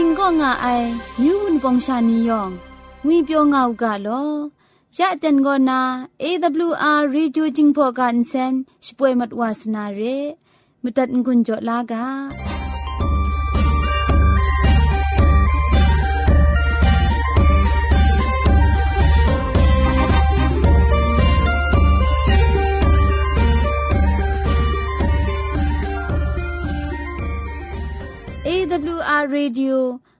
กันติงก็ง่าไอมิวนปองชานียองงุยเปียวง่าวกะลอยะเต็นก็นา AWR Reducing Program เซนช่วยมัดวาสนาเรมุตัดกุญจลากา AWR Radio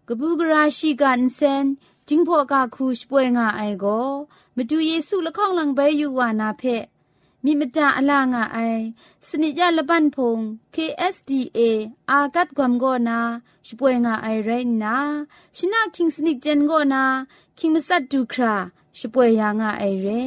กบูกราชิกันเซนจิงพอกาคูช่วยงาไอโกมาดูเยซูละข้องหลังใบอยู่วานาเพมีมตาอลางาไอสนิจยาละบันพง KSDA อากัดกวมโกนาช่วยงาไอไรนาชินาคิงสนิจเจนโกนาคิงมัสัดดูคราช่วยยางาไอเร่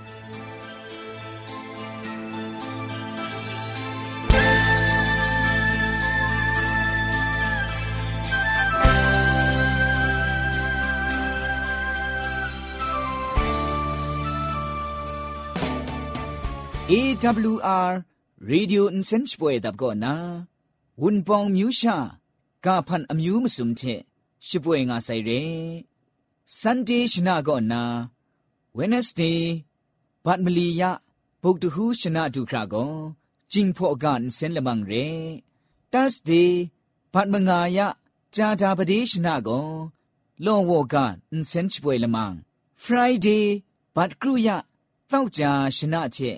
AWR Radio Insenchpoe dab go na wun pong myu sha ka phan amyu musum che shipwe nga sai re Sunday shna go na Wednesday bat mali ya bok tu hu shna du kra go jing pho ga insen lamang re Thursday bat manga ya ja da pade shna go lo wo ga insenchpoe lamang Friday bat kru ya တောက်ကြရှနာချက်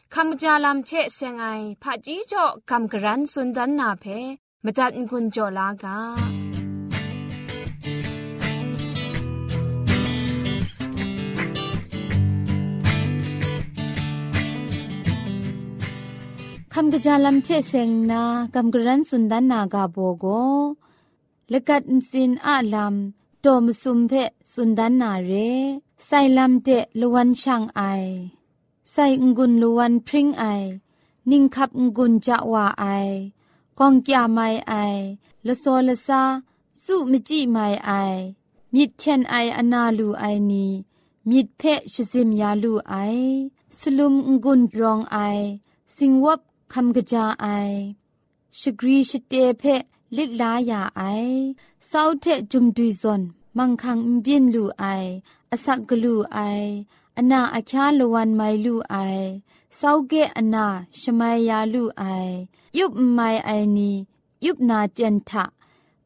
คักไอมาจ่อคำกระจาลำเชเซงไอผาจีจ่อคำกระรันสุนดันนาเพมตัดกุญจ่อลากาคำกระจาลำเชเซงนาคำกระรันสุนดันนากาโบโกละกัดสินอาลำโตมสุมเพสุนดันนาเรใส่ลำเจลวันช่างไอ ใส่งุนลวนพริ้งไอ นิ่งขับงุนจะว่าไอกองกยาไม่ไอละโซละซาสุมจิไม่ไอ มิดเทนไออนาลูไอนีมิดเพชซิมยาลูไอ สลุมงุนรองไอ สิงวบคำกระจาไอชกรีชเตเพลิดลายาไอเศร้าเทจุมดุยซอนมังคังบินลูไอ อสักกลูไอ အနာအချားလဝန်မိုင်လူအိုင်စောက်ကဲအနာရှမိုင်ယာလူအိုင်ယုတ်เจนทะ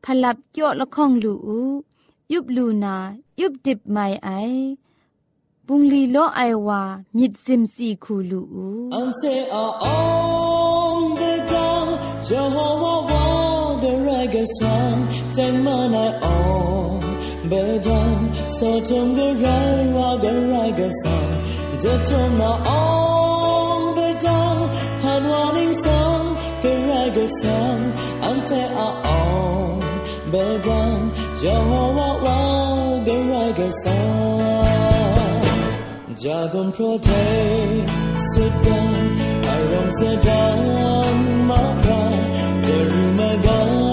พลับเกี่ยวละข้องลูอูยุบลูนายุบดิบไม่ไอบุงลีโลไอวามิดซิมซีคูลูอูอันเซอองเดจังเจโฮวาวาเดรกซันเจมานาออง bedan so tongo rai wa de rai ga sa de tong na on bedan han wanin sa de rai ga sa ante a on bedan yo wa wa de rai ga sa ja gon pro te se ai rong se dan ma pra de ru gan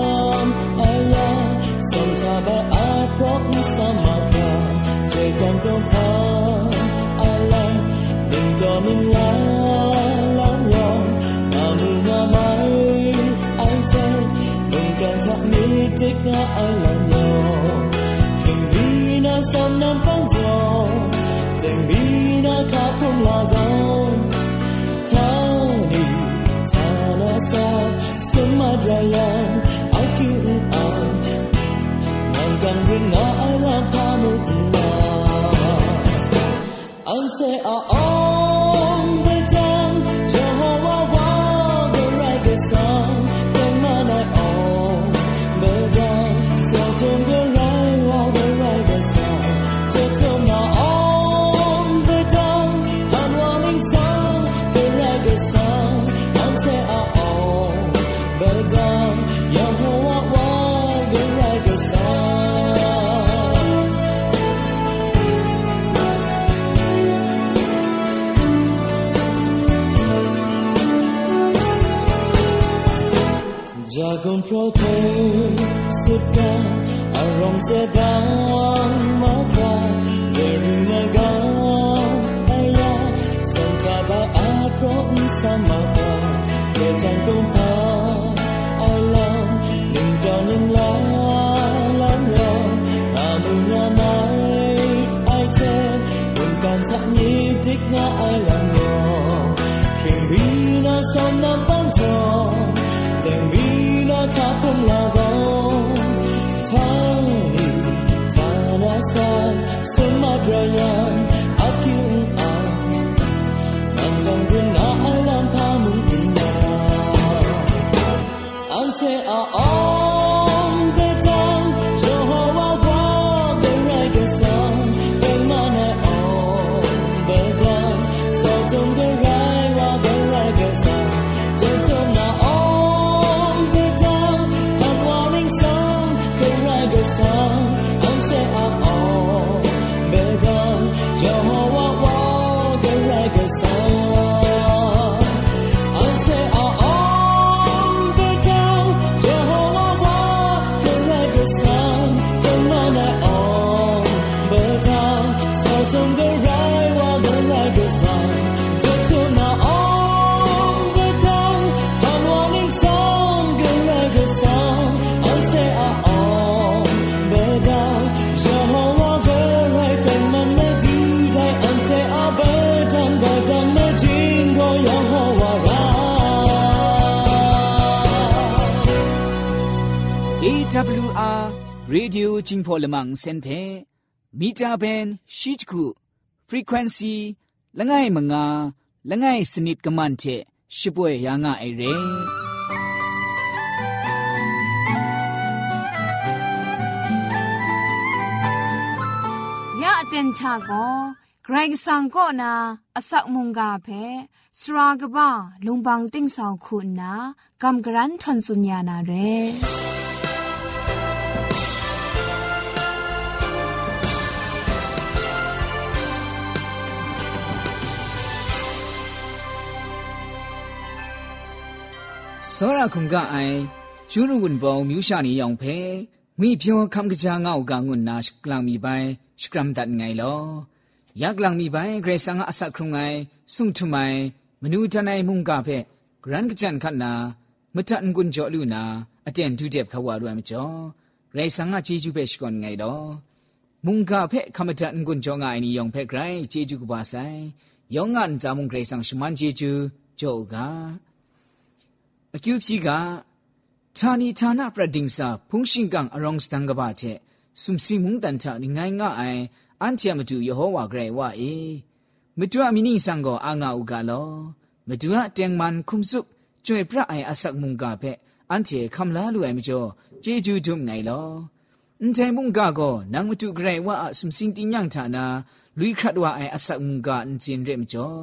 AWR จิงพอลมังเซนเพมีจาเบนชิจคุ frequency ละไงมงาละไงสนิดกะมันเทชิป่วยยางะไอเรยะเต็นชาโกเกรงสังก็นาอสักมุงกาเพสรากบ้าลุงบังติ้งสองคุณนากำกรันทนสุญญานาเร စောရခုံကအိုင်ကျူးနဝန်ပေါမြူရှာနေရောင်ဖဲမိပြောခမ်ကကြာငောက်ကငွန်းနာစကလမ်မီပိုင်စကရမ်ဒတ်ငိုင်လောယက်လမ်မီပိုင်ဂရေဆာငါအဆက်ခုံငိုင်ဆုံထမိုင်မနူတနိုင်မှုန်ကဖဲဂရန်ကချန်ခတ်နာမတန်ကွန်ကြောလူနာအတန်ဒူတဲ့ခဝါရမကျော်ဂရေဆာငါချီကျူပဲရှကွန်ငိုင်တော့มุงกาเพขมจันกุนจงไงนี่ยองเพไกรเจจูกบาไซยองงันจามุงเกรซังชมันเจจูโจกา အကျူပြီကဌာနီဌာနပရဒင်းစာဖုန်ရှင်ကန်အရောင်းစတန်ကဘာချေစုံစီမုန်တန်ချာငိုင်းငါအိုင်အန်ချာမတူယေဟောဝါဂရေဝါအေမတူအမီနီဆန်ကိုအာငါဥကလောမတူအတန်မန်ခုံစုကျွေပြအိုင်အဆက်မုန်ကဖက်အန်ချေခမ်လာလူအိုင်မကျော်ဂျေဂျူဒုံငိုင်လောအန်ချေမုန်ကကိုနန်မတူဂရေဝါအစုံစင်တင်ညံဌာနာလူခတ်ဝါအိုင်အဆက်မုန်ကအန်ချင်ရဲမကျော်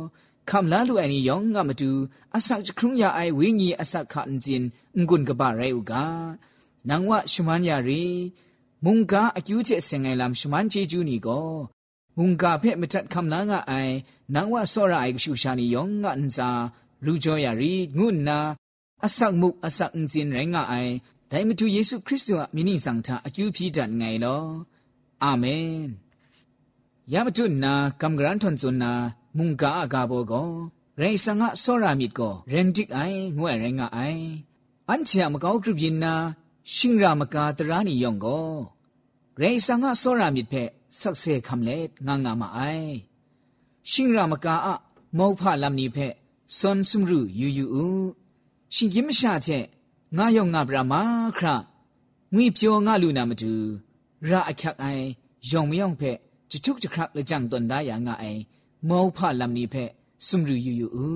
คำลาลูไอนี่ยองงามาดูอาศักจะครุงยาไอวิญีอาศักขันจินงุนกบะไรอุกานางว่าชุมันยารีมุงกาอคิวเจเซงไงลำชุมันเจจูนี่ก็มุงกาเพ่มจัดคำลางาไอนางว่าสอระไอชูชานี่ยองงาอันซารูจอยารีงุนนาอาศักมุกอาศักจินไรงาไอแต่มาดูเยซูคริสต์ว่ามินิสังทาอคิวพีดันไงลออาเมนยามตุนนากำกรันทนจุนนา มุงกาอากาโบโกเรสังะสอรามิดโกเรนดิกไองวยเรงะไออันเชียมกาวกรุบินนาชิงรามกาตรานิยองโกเรสังะสอรามิดเพสักเซคำเลงางามาไอชิงรามกาอะမောဖလမ်နီဖက်စွန်စုရုယူယူဦးရှင်ကြီးမရှာချက်ငါယောငါဗြမာခရငွေပြောငါလူနာမတူရအခက်အိုင်ယောင်မယောင်ဖက်จุกจุกครับเลยจังตนได้อย่างไง မောဖလမ်နီဖဲစုံရူယူယူဥ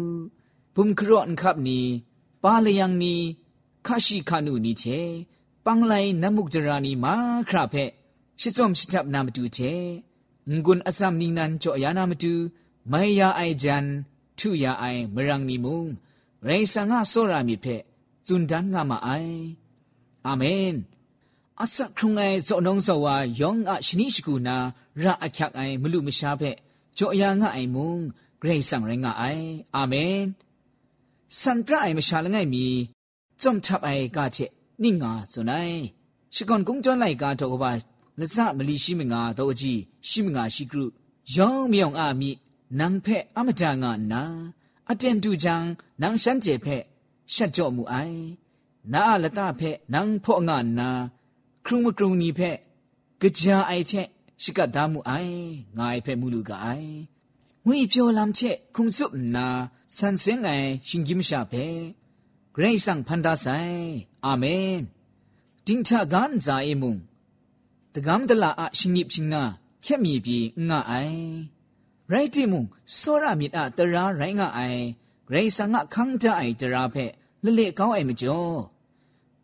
ဘုံခရော့န်ခပ်နီပါလယံနီခါရှိခနုနီချေပန်းလိုက်နမုကြရာနီမာခရဖဲရှစ်စုံရှစ်ချပ်နာမတူချေငွန်းအစမ်နီနန်ချောယာနာမတူမိုင်ယာအိုင်ဂျန်ထုယာအိုင်မရန်နီမုံရေဆန်ငါဆောရာမီဖဲဇွန်ဒန်ငါမအိုင်အာမင်အစခုံငယ်ဇောနုံဇောဝါယောင်အရှနိရှိကူနာရာအခက်အိုင်မလူမရှားဖဲ့ က်ကြောအယာငါအိုင်မုံဂရိတ်ဆောင်ရငါအိုင်အာမင်စန်ပရအိုင်မရှာလငယ်မီจอมทับไอกาเชนิ่งาสุนัยชิกอนกุงจอนไลกาโตกบาละซะมลีရှိမငါတော့ကြီးရှိမငါရှိကရုယောင်မြောင်အာမိနန်ဖက်အမတန်ငါနာအတန်တူချံနန်ရှန်ကျေဖက်ရှက်ကြော့မှုအိုင်နာလတဖက်နန်ဖော့ငါနာครุงมกรุงนี้เพะกะจา ရှိကဒါမှုအိုင်ငါအဖက်မှုလူကအိုင်ငွေပြောလမ်းချက်ခုံစုနာဆန်စင်ငိုင်ရှင်ကြီးမရှာပဲဂရိတ်ဆန်ဖန်ဒါဆိုင်အာမင်တင်းချကန်ဇာအေမုံတကမ်ဒလာအရှင်ကြီးရှင်နာခက်မြေပြီးငါအိုင်ရိုက်တီမုံစောရမြစ်အတရာရိုင်းငါအိုင်ဂရိတ်ဆန်ငါခန်းတအိုင်တရာဖက်လလေကောင်းအိုင်မကျော်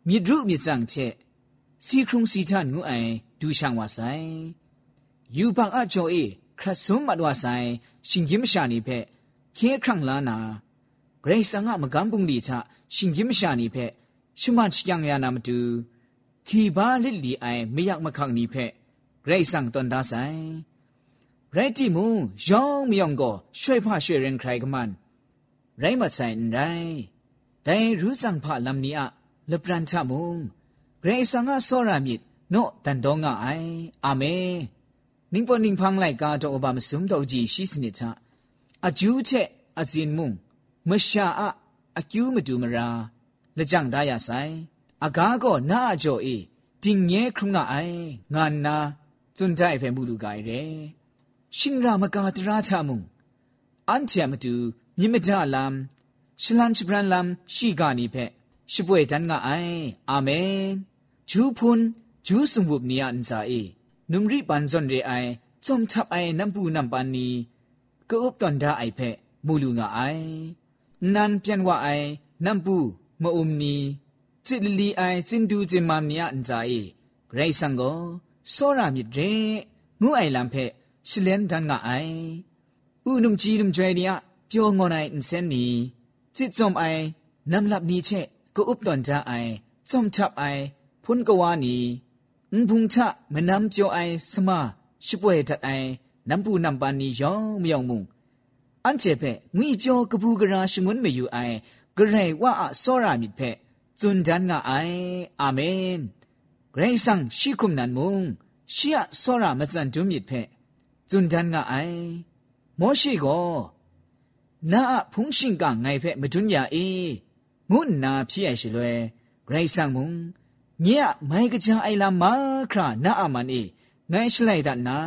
မြစ်ဒုမြစ်စံချက်စီခုံစီချန်ငူအိုင်ဒူရှန်ဝါဆိုင် ယူပန်အကျော်အေခရဆုံမတော်ဆိုင်ရှင်ကြီးမရှာနေဖက်ခဲခန့်လာနာဂရိဆန်ကမကန်းပုန်လီချရှင်ကြီးမရှာနေဖက်ရှမတ်ချံရနာမတူခီဘာလစ်လီအိုင်မယက်မခန့်နေဖက်ဂရိဆန်တန်ဒါဆိုင်ရိုက်တီမူယောင်းမြောင်ကိုရွှေဖရွှေရင်ခရိုင်ကမန်ရိုင်းမဆိုင်ရိုင်းဒိုင်ရူးဆောင်ဖလမ်နီအလပရန်ချမုံဂရေဆန်ကစောရမြစ်နော့တန်တော့ငါအိုင်အာမင် 宁波宁旁来家做把么送到几西斯尼查，阿九切阿金木，么下阿阿九么杜么啦，那长大也塞，阿家个那叫伊，今年空那哎，俺那存在片不如改嘞，新让么家的拉查木，安切么杜，你么家 lam，是兰是不然 lam，西家尼片，是不会等个哎，阿门，主潘主送我尼安在伊。 นุมรีปันซอนเรไอจอมทับไอน้ำปูน้ำปันนีก็อุบตอนดาไอเพมูลูงาไอนันเปียนว่าไอน้ำปูมะอุมนีจิตลีไอจินดูจิมามเนียนซาเอไรสังโกโซรามิเรงูไอลำเพชิเลนดันงาไออุนุมจีนุมจวยเนียเปียวงอนไออินเซนนีจิตจอมไอน้ำลับนี้เชก็อุบตอนดาไอจอมทับไอพุนกวานี န်ဘုံချမနမ်ကျော်အိုင်စမရှိပွဲတအိုင်နမ်ပူနမ်ပန်နီယောင်မြောင်မုံအန်ချေဖဲငွေပြောကပူကရာရှငွန်းမေယူအိုင်ဂရေဝါအစောရမိဖဲဇွန်ဒန်ငါအိုင်အာမင်ဂရေဆန်ရှိခုမနန်မုံရှီယစောရမစန်ဒွမိဖဲဇွန်ဒန်ငါအိုင်မောရှိကိုနာအဖုန်ရှင်ကငိုင်ဖဲမဒွညာအေငုနာဖြစ်ရရှိလွဲဂရေဆန်မုံ ညမိုင်ကကြအိုင်လာမခရာနာအမန်အေငိုင်းရှလိုက်ဒနာ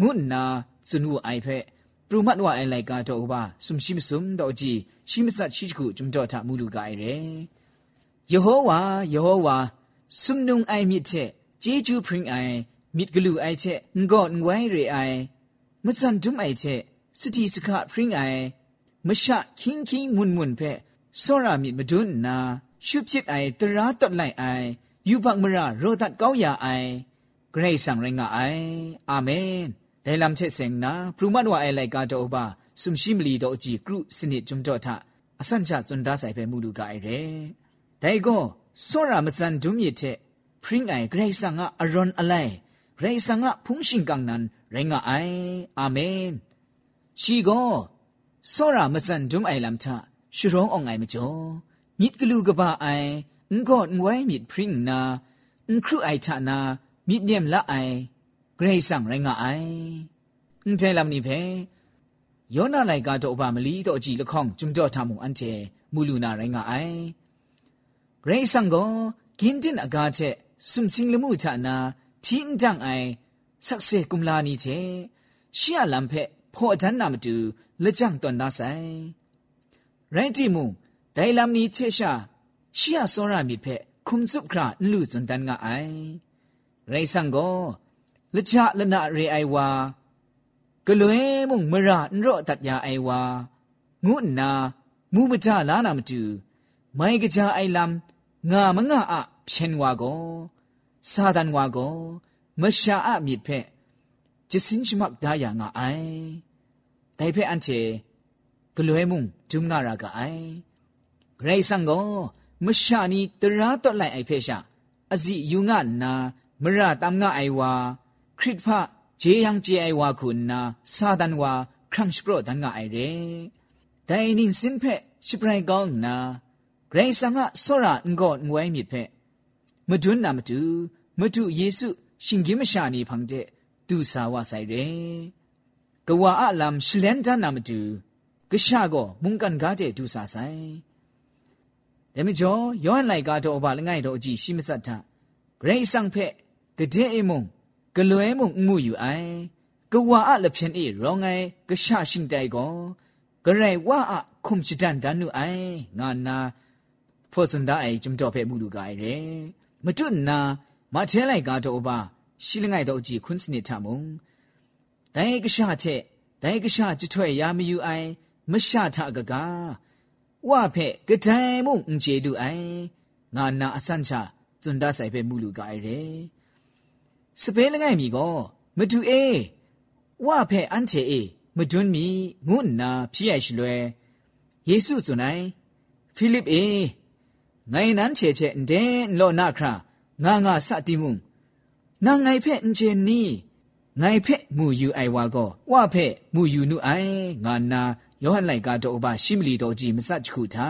ငုနာစွနူအိုင်ဖက်ပရမတ်ဝအိုင်လိုက်ကတော့ဘာဆုမရှိမစုံတော့ကြည့်ရှိမစတ်ရှိခုဂျုံတော့ထမူလူကအိုင်ရဲယေဟောဝါယေဟောဝါဆုမနုံအိုင်မြစ်ချက်ဂျေဂျူပရင်အိုင်မြစ်ဂလူအိုင်ချက်ငေါငွိုင်းရေအိုင်မစန်ဒုံအိုင်ချက်စတိစခပရင်အိုင်မရှခင်းခင်းမွန်မွန်ဖက်စောရမြစ်မဒွန်းနာရှုဖြစ်အိုင်တရာတော့လိုက်အိုင် ယူဘမရာရောဒတ်ကောင်းရာအိုင်ဂရိတ်ဆံရင်ငါအိုင်အာမင်ဒိုင်လမ်ချက်စင်နာပရူမတ်ဝအိုင်လိုက်ကတော့ဘာဆုမရှိမလီတော့အကြည့်ကရုစနစ်ဂျုံတော့ထအစန်ချဇွန်ဒါဆိုင်ပဲမူလူကအိုင်ရဲဒိုင်ကောစောရမစန်ဒုမြစ်တဲ့ဖရင်အိုင်ဂရိတ်ဆံငါအရွန်အလိုက်ဂရိတ်ဆံငါဖုန်ရှင်ကန်နန်ရင်ငါအိုင်အာမင်ရှိကောစောရမစန်ဒုမအိုင်လမ်ထရှုရောင်းအောင်အိုင်မကျော်မြစ်ကလူကပါအိုင် งกอดไว้มิดพริ้งนาอุครูไอทานามิดเนียมละไอเกรซังไรงาไออุใจลำนี้เพယောနာလိုက်ကတော့ဘာမလီတော့ကြည်လခေါင်จุမ်တော့ထမှုအန်ချေမူလူနာရိုင်းကအိုင်ဂရိဆန်ကိုဂင်းတင်အကားချက်စုံစင်းလမှုချနာချင်းတန်အိုင်ဆက်စေကုမလာနီချေရှီယလမ်ဖက်ဖောအတန်းနာမတူလက်ကြံတွန်သားဆိုင်ရိုင်းတီမူဒိုင်လမ်နီချေရှာ ชียสอรามิเพคุมสุคราลูจุนตันงาไอไรสังโกละจะละนะเรไอวา กลวยมุงมระนรอตัดยาไอวางูนามูมจาลานามตูไม่กะจาไอลำงามงะอะเพียนวาโกซาดันวาโกมชาอะมิดเพจิสินชมักดายางะไอไดเพอันเจกลวยมุงจุมนารากะไอเกรซังโก မရှာနီတရာတော့လိုက်အိုက်ဖဲရှာအစီယူငါနာမရတမ်ငါအိုင်ဝါခရစ်ဖဂျေယံဂျေအိုင်ဝါခုနာစာဒန်ဝါခရမ်ရှ်ပရဒန်ငါအိုင်ရဲဒိုင်နင်းစင်ဖဲရှပရိုင်ကောင်းနာဂရိဆာငါဆောရာငေါငွိုင်းမြစ်ဖဲမတွန်းနာမတူမတူယေစုရှင်ကြီးမရှာနီဖန်တဲ့သူစာဝဆိုင်ရဲကဝါအလမ်ရှလန်ဒန်နာမတူကရှာကောမုန်ကန်ကားတဲ့သူစာဆိုင် ဒါမကျော်ယောဟန်လိုက်ကားတော့ဘာလငိုင်တော့အကြည့်ရှိမစတ်တာဂရိတ်ဆောင်ဖက်ကတဲ့အမုံကလွဲမုံမှုယူအိုင်ကဝါအလဖြန်အေရောငိုင်ကရှာရှင်တိုင်ကိုဂရိတ်ဝါအခုံချဒန်ဒန်နုအိုင်ငါနာဖောစန်ဒအိုင်ဂျုံတော့ဖက်မှုလူကိုင်ရဲမတွနာမထဲလိုက်ကားတော့ဘာရှိလငိုင်တော့ကြည့်ခွန်းစနစ်ထမုံဒိုင်ကရှာချက်ဒိုင်ကရှာကြထွဲ့ရမယူအိုင်မရှာထကကား ဝဖဲကတိုင်မုံအင်ကျေတူအိုင်ငါနာအစန့်ချဇွန်ဒါဆိုင်ဖဲမူလူကိုင်ရဲစပဲလငိုင်မီကောမတူအေဝဖဲအန်ချေအေမဒွန်းမီငုနာဖြစ်ရရှိလွယ်ယေစုဇွန်နိုင်ဖိလိပအေငိုင်နန်းချေချေဒဲလောနာခရာငါငါစတိမုံနာငိုင်ဖက်အင်ချေနီငိုင်ဖက်မူယူအိုင်ဝါကောဝဖက်မူယူနုအိုင်ငါနာ ယောဟန်လိုက်ကတော့ဘာရှိမလီတော်ကြီးမစချခုတာ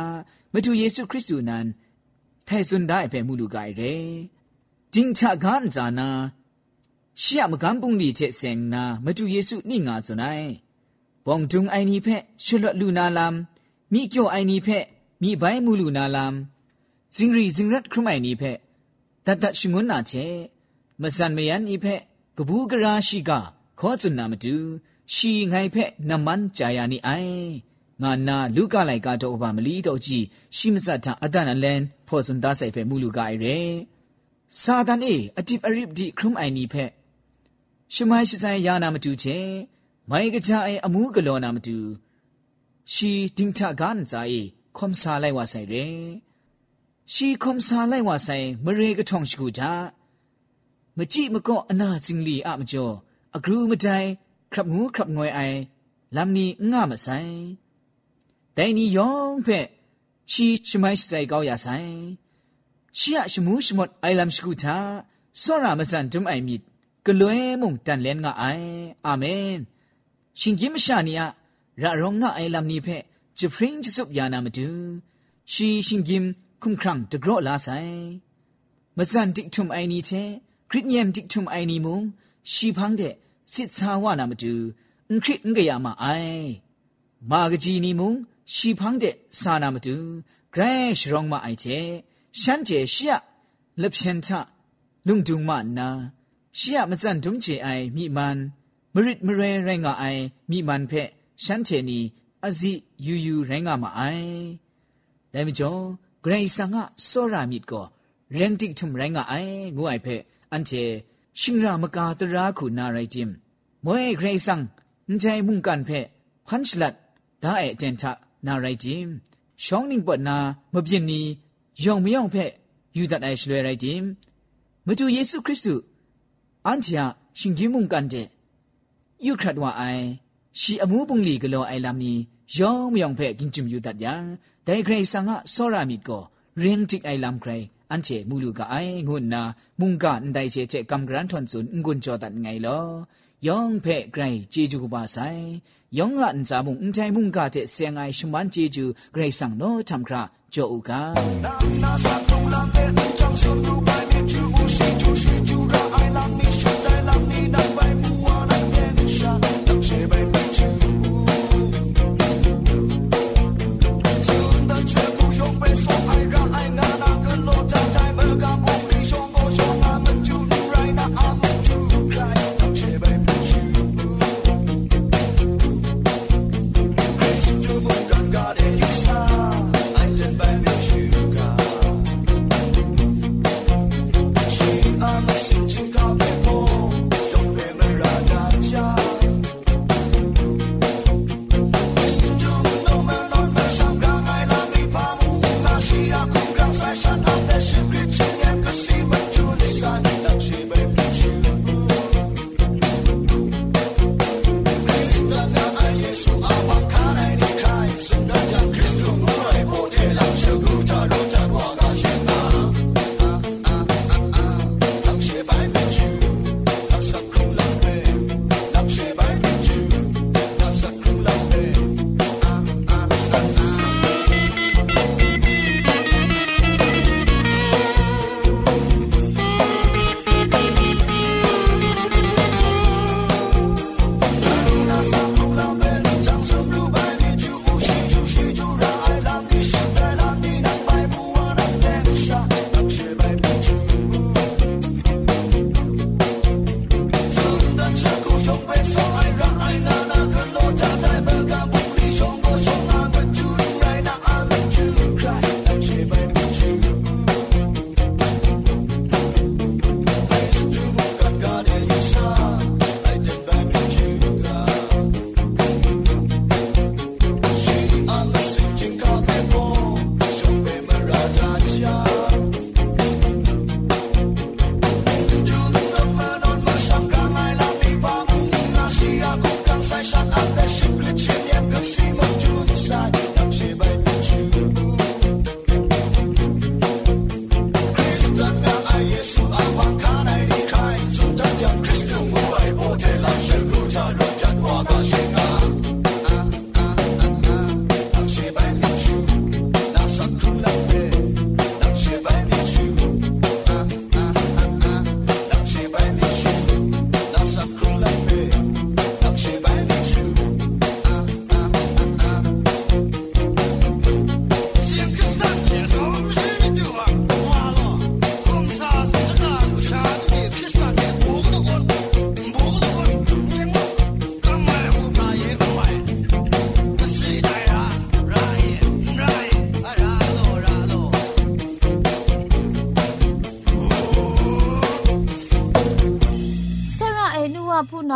မတူယေရှုခရစ်သူနန်ထဲစွန်ဒိုင်ဖက်မူလူကိုင်ရဲဂျင်းချကန်ဇာနာရှီယမကန်ပုန်လီချက်စင်နာမတူယေရှုနိငါဇွန်နိုင်ဘောင်တုံအိုင်နီဖက်ရှလွတ်လူနာလမ်မိကျော်အိုင်နီဖက်မိဘိုင်းမူလူနာလမ်ဇင်ရီဇင်ရတ်ခရမိုင်နီဖက်တတ်တရှငွန်းနာချေမစန်မယန်ဤဖက်ကဘူးကရာရှိကခောစွန်နာမတူ ရှီငိုင်ဖက်နမန်ဂျာယာနီအိုင်ငါနာလူကလိုက်ကတော့ဘာမလီတော့ကြည့်ရှိမစတ်တာအတန်အလန်ဖောစွန်သားဆိုင်ဖက်မူလူကအိုင်ရဲစာဒန်အေအတိပအရစ်ဒီခရုမိုင်နီဖက်ရှမိုင်းရှိဆိုင်ယာနာမတူချေမိုင်ကကြအိုင်အမှုကလောနာမတူရှီတင်းထကန်ဇာအေခွန်ဆာလိုက်ဝဆိုင်ရဲရှီခွန်ဆာလိုက်ဝဆိုင်မရေကထုံရှိကူတာမကြည့်မကော့အနာစင်လီအမကျော်အဂရုမတိုင် ครับหูครับงวยไอลำนี้ง่ามาใส่แต่นี่ยองเพ่ชีชไม่ใส่เกาอยาใส่ชี้อาชมูชมดไอลำสกุทาสรามาสันจุมไอมิดก็เลยมุ่งตันเลนง่าไออาเมน ชิงกิมชาเนียระรองง่าไอลำนี้เพ่จะพริ้งจะสุบยานามาดูชีชิงกิมคุ้มครั้งจะกรอลาใส่มาสันติกทุมไอนี้เทคริตเนียมติกทุมไอนี้มุงชีพังเด စစ်စာဝနာမတူအင်ခိငရမအိုင်မာဂဂျီနီမုံရှီဖန်းတဲ့စာနာမတူဂရဲရှရောင်းမအိုင်ချေရှမ်းကျေရှီယလပျန်ချလုံဒုံမနာရှီယမစန်ဒုံချေအိုင်မိမန်မရစ်မရဲရငါအိုင်မိမန်ဖက်ရှမ်းချေနီအဇီယူယူရငါမအိုင်ဒဲမကျော်ဂရိဆာငါစောရာမိကောရန်တိထုံရငါအိုင်ငူအိုင်ဖက်အန်ချေ ชินรามกาตราขุนาไรจิมมวยเกรซังนใจมุ่งกันเพพันชลัดดาเอเจนทะนาไรจิมช่องนิ่งปวดนามเบียนนียองไม่ยองเพยูดัดไอชลวยไรจิมมาดูเยซูคริสต์อันเทียชิงกิมุ่งกันเจยูครัดว่าไอชีอมูปุงลีกโลไอลามนียองไม่ยองเพกินจุมยูดัดยังแต่เกรซังอะโซรามิดก็เรียงจิกไอลามใคร อันเจมูลูกะไองุนนามุงกะอันไดเจเจกำกรันทนซุนงุนจอตันไงลอยองเพ่ไกรเจจูกบาไซยองอันจามุงอันใจมุงกะเตเสียงไอชุมันเจจูไกรสังโนทำคราโจอุกา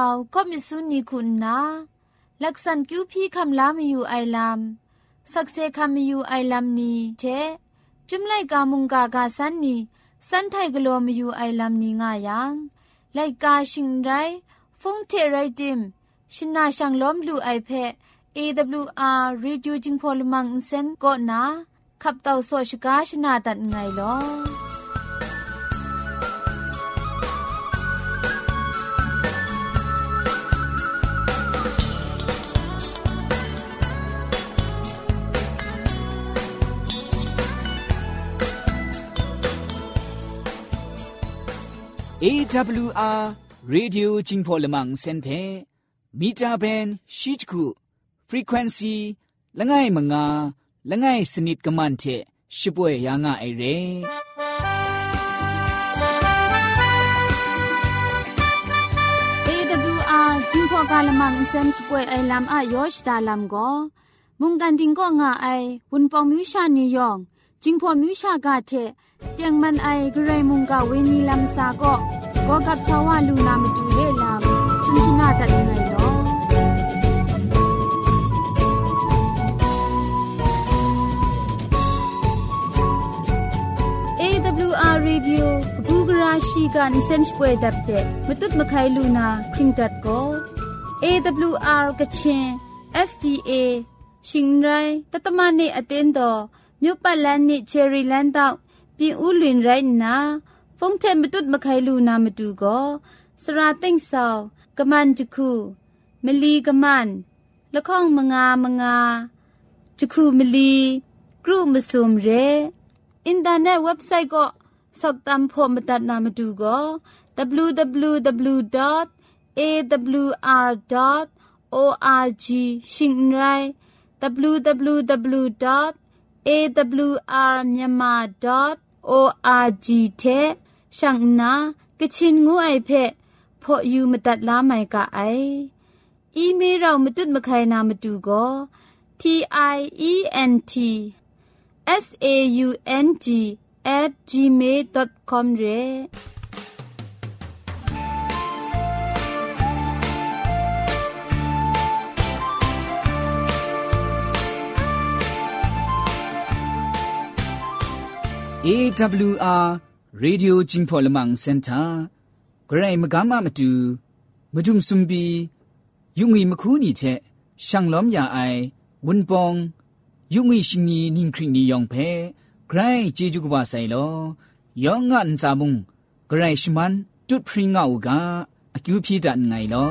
าก็มิสุนีคุณนาลักษณคิวพี่คำลามีอยู่ไอลามสักเซคำมีอยู่ไอลามนี้เทจุมไลกามุงกากาสันนีสันไทกลัวมีอยู่ไอลามนี้ง่ายังไลกาชิงไรฟงเทไรดิมชินาชังล้อมลูไอเพ AWR Reducing Polymer Insen ก็นาขับเต่าโซชกาชนาตัดไงลอ AWR Radio Jingpo Lemang Senpe Mita Ben Shichku Frequency Langai Manga Langai Snit Kamante Shipwe Yanga Ere AWR Jingpo Kalamang Sen Shipwe Lam A Yosh Dalam Go Mungan Ding Go Nga Ai Wun Pong Misha Ni Yong Jingpo Misha Ga The ชดาลำก็มุงกันดิงก็ง่าไอวุนปองมิวชานียองจิงพอมิวชากาเทเตียงมันไอกระไรมุงกาเวนีลำซาก็ก็กับสาวาลูนามาดูเรลำสุนชนาตัดไงลอ AWR Radio ဘူဂရာရှိကန်စင်ပွဲดับเจมตุดมะไคลูนาคริงดัดก็ AWR กะชิน SDA ชิงไรตัตมะเนอเตนดอမြို့ပတ်လန်းနစ်ချယ်ရီလန်းတောက် ပြင်ဦးလွင်ရိုင်းနာဖုန်ထဲမတုတ်မခိုင်လူနာမတူကိုစရာသိမ့်ဆောင်ကမန်တခုမလီကမန်လခေါင်မငါမငါတခုမလီกรุมสุมเรอินเทอร์เน็ตเว็บไซต์ก็สอบตามพอมตัดนามาดูก็ www.awr.org ชิงไร www. awrmyanmar.org เทช่างนากะชินงูไอเพพออยู่มาตัดล้าไม่กะไอ อีเมลเรามาตุดมาใครนามาดูก็ t i e n t s a u n g at gmail.com เร AWR Radio Jingpolamang Center ဂရိမကမမတူမဒုံစုံဘီယုံငီမခုနီချက်ရှန်လောမြအိုင်ဝွန်ပောင်ယုံငီရှင်နီနင်းခရင်နီယောင်ဖဲဂရိဂျေဂျူကဘာဆိုင်လောယောင်ငန်စာမုံဂရိရှမန်တွတ်ဖရင်ငါအူကအကျူဖြီတန်ငိုင်လော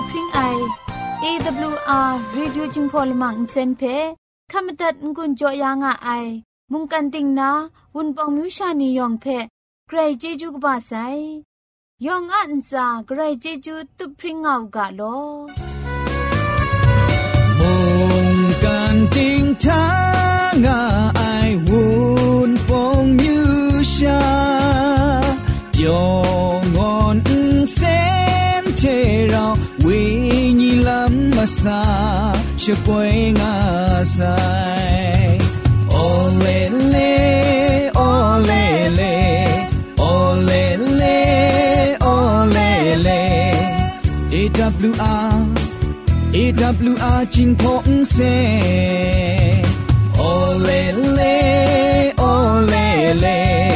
ลพริ้งไอ AWR reducing polymer เซนเพขมตัดงุนจอยางอ้ายมุงกันติงนาวุนปองมิวชานียองเพใครเจจูกบาไซยองอันซาใครเจจูตุพริ้งเอากาลอมุงกันติงทา စာရှပွေငါဆိုင် olele olele olele olele awr awr jing phong se olele olele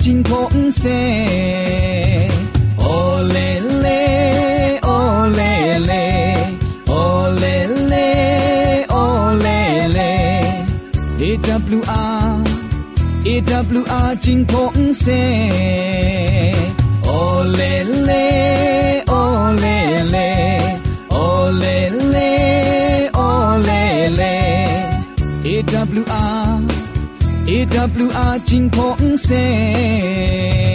chính khổng xe ô lê 路阿金碰塞。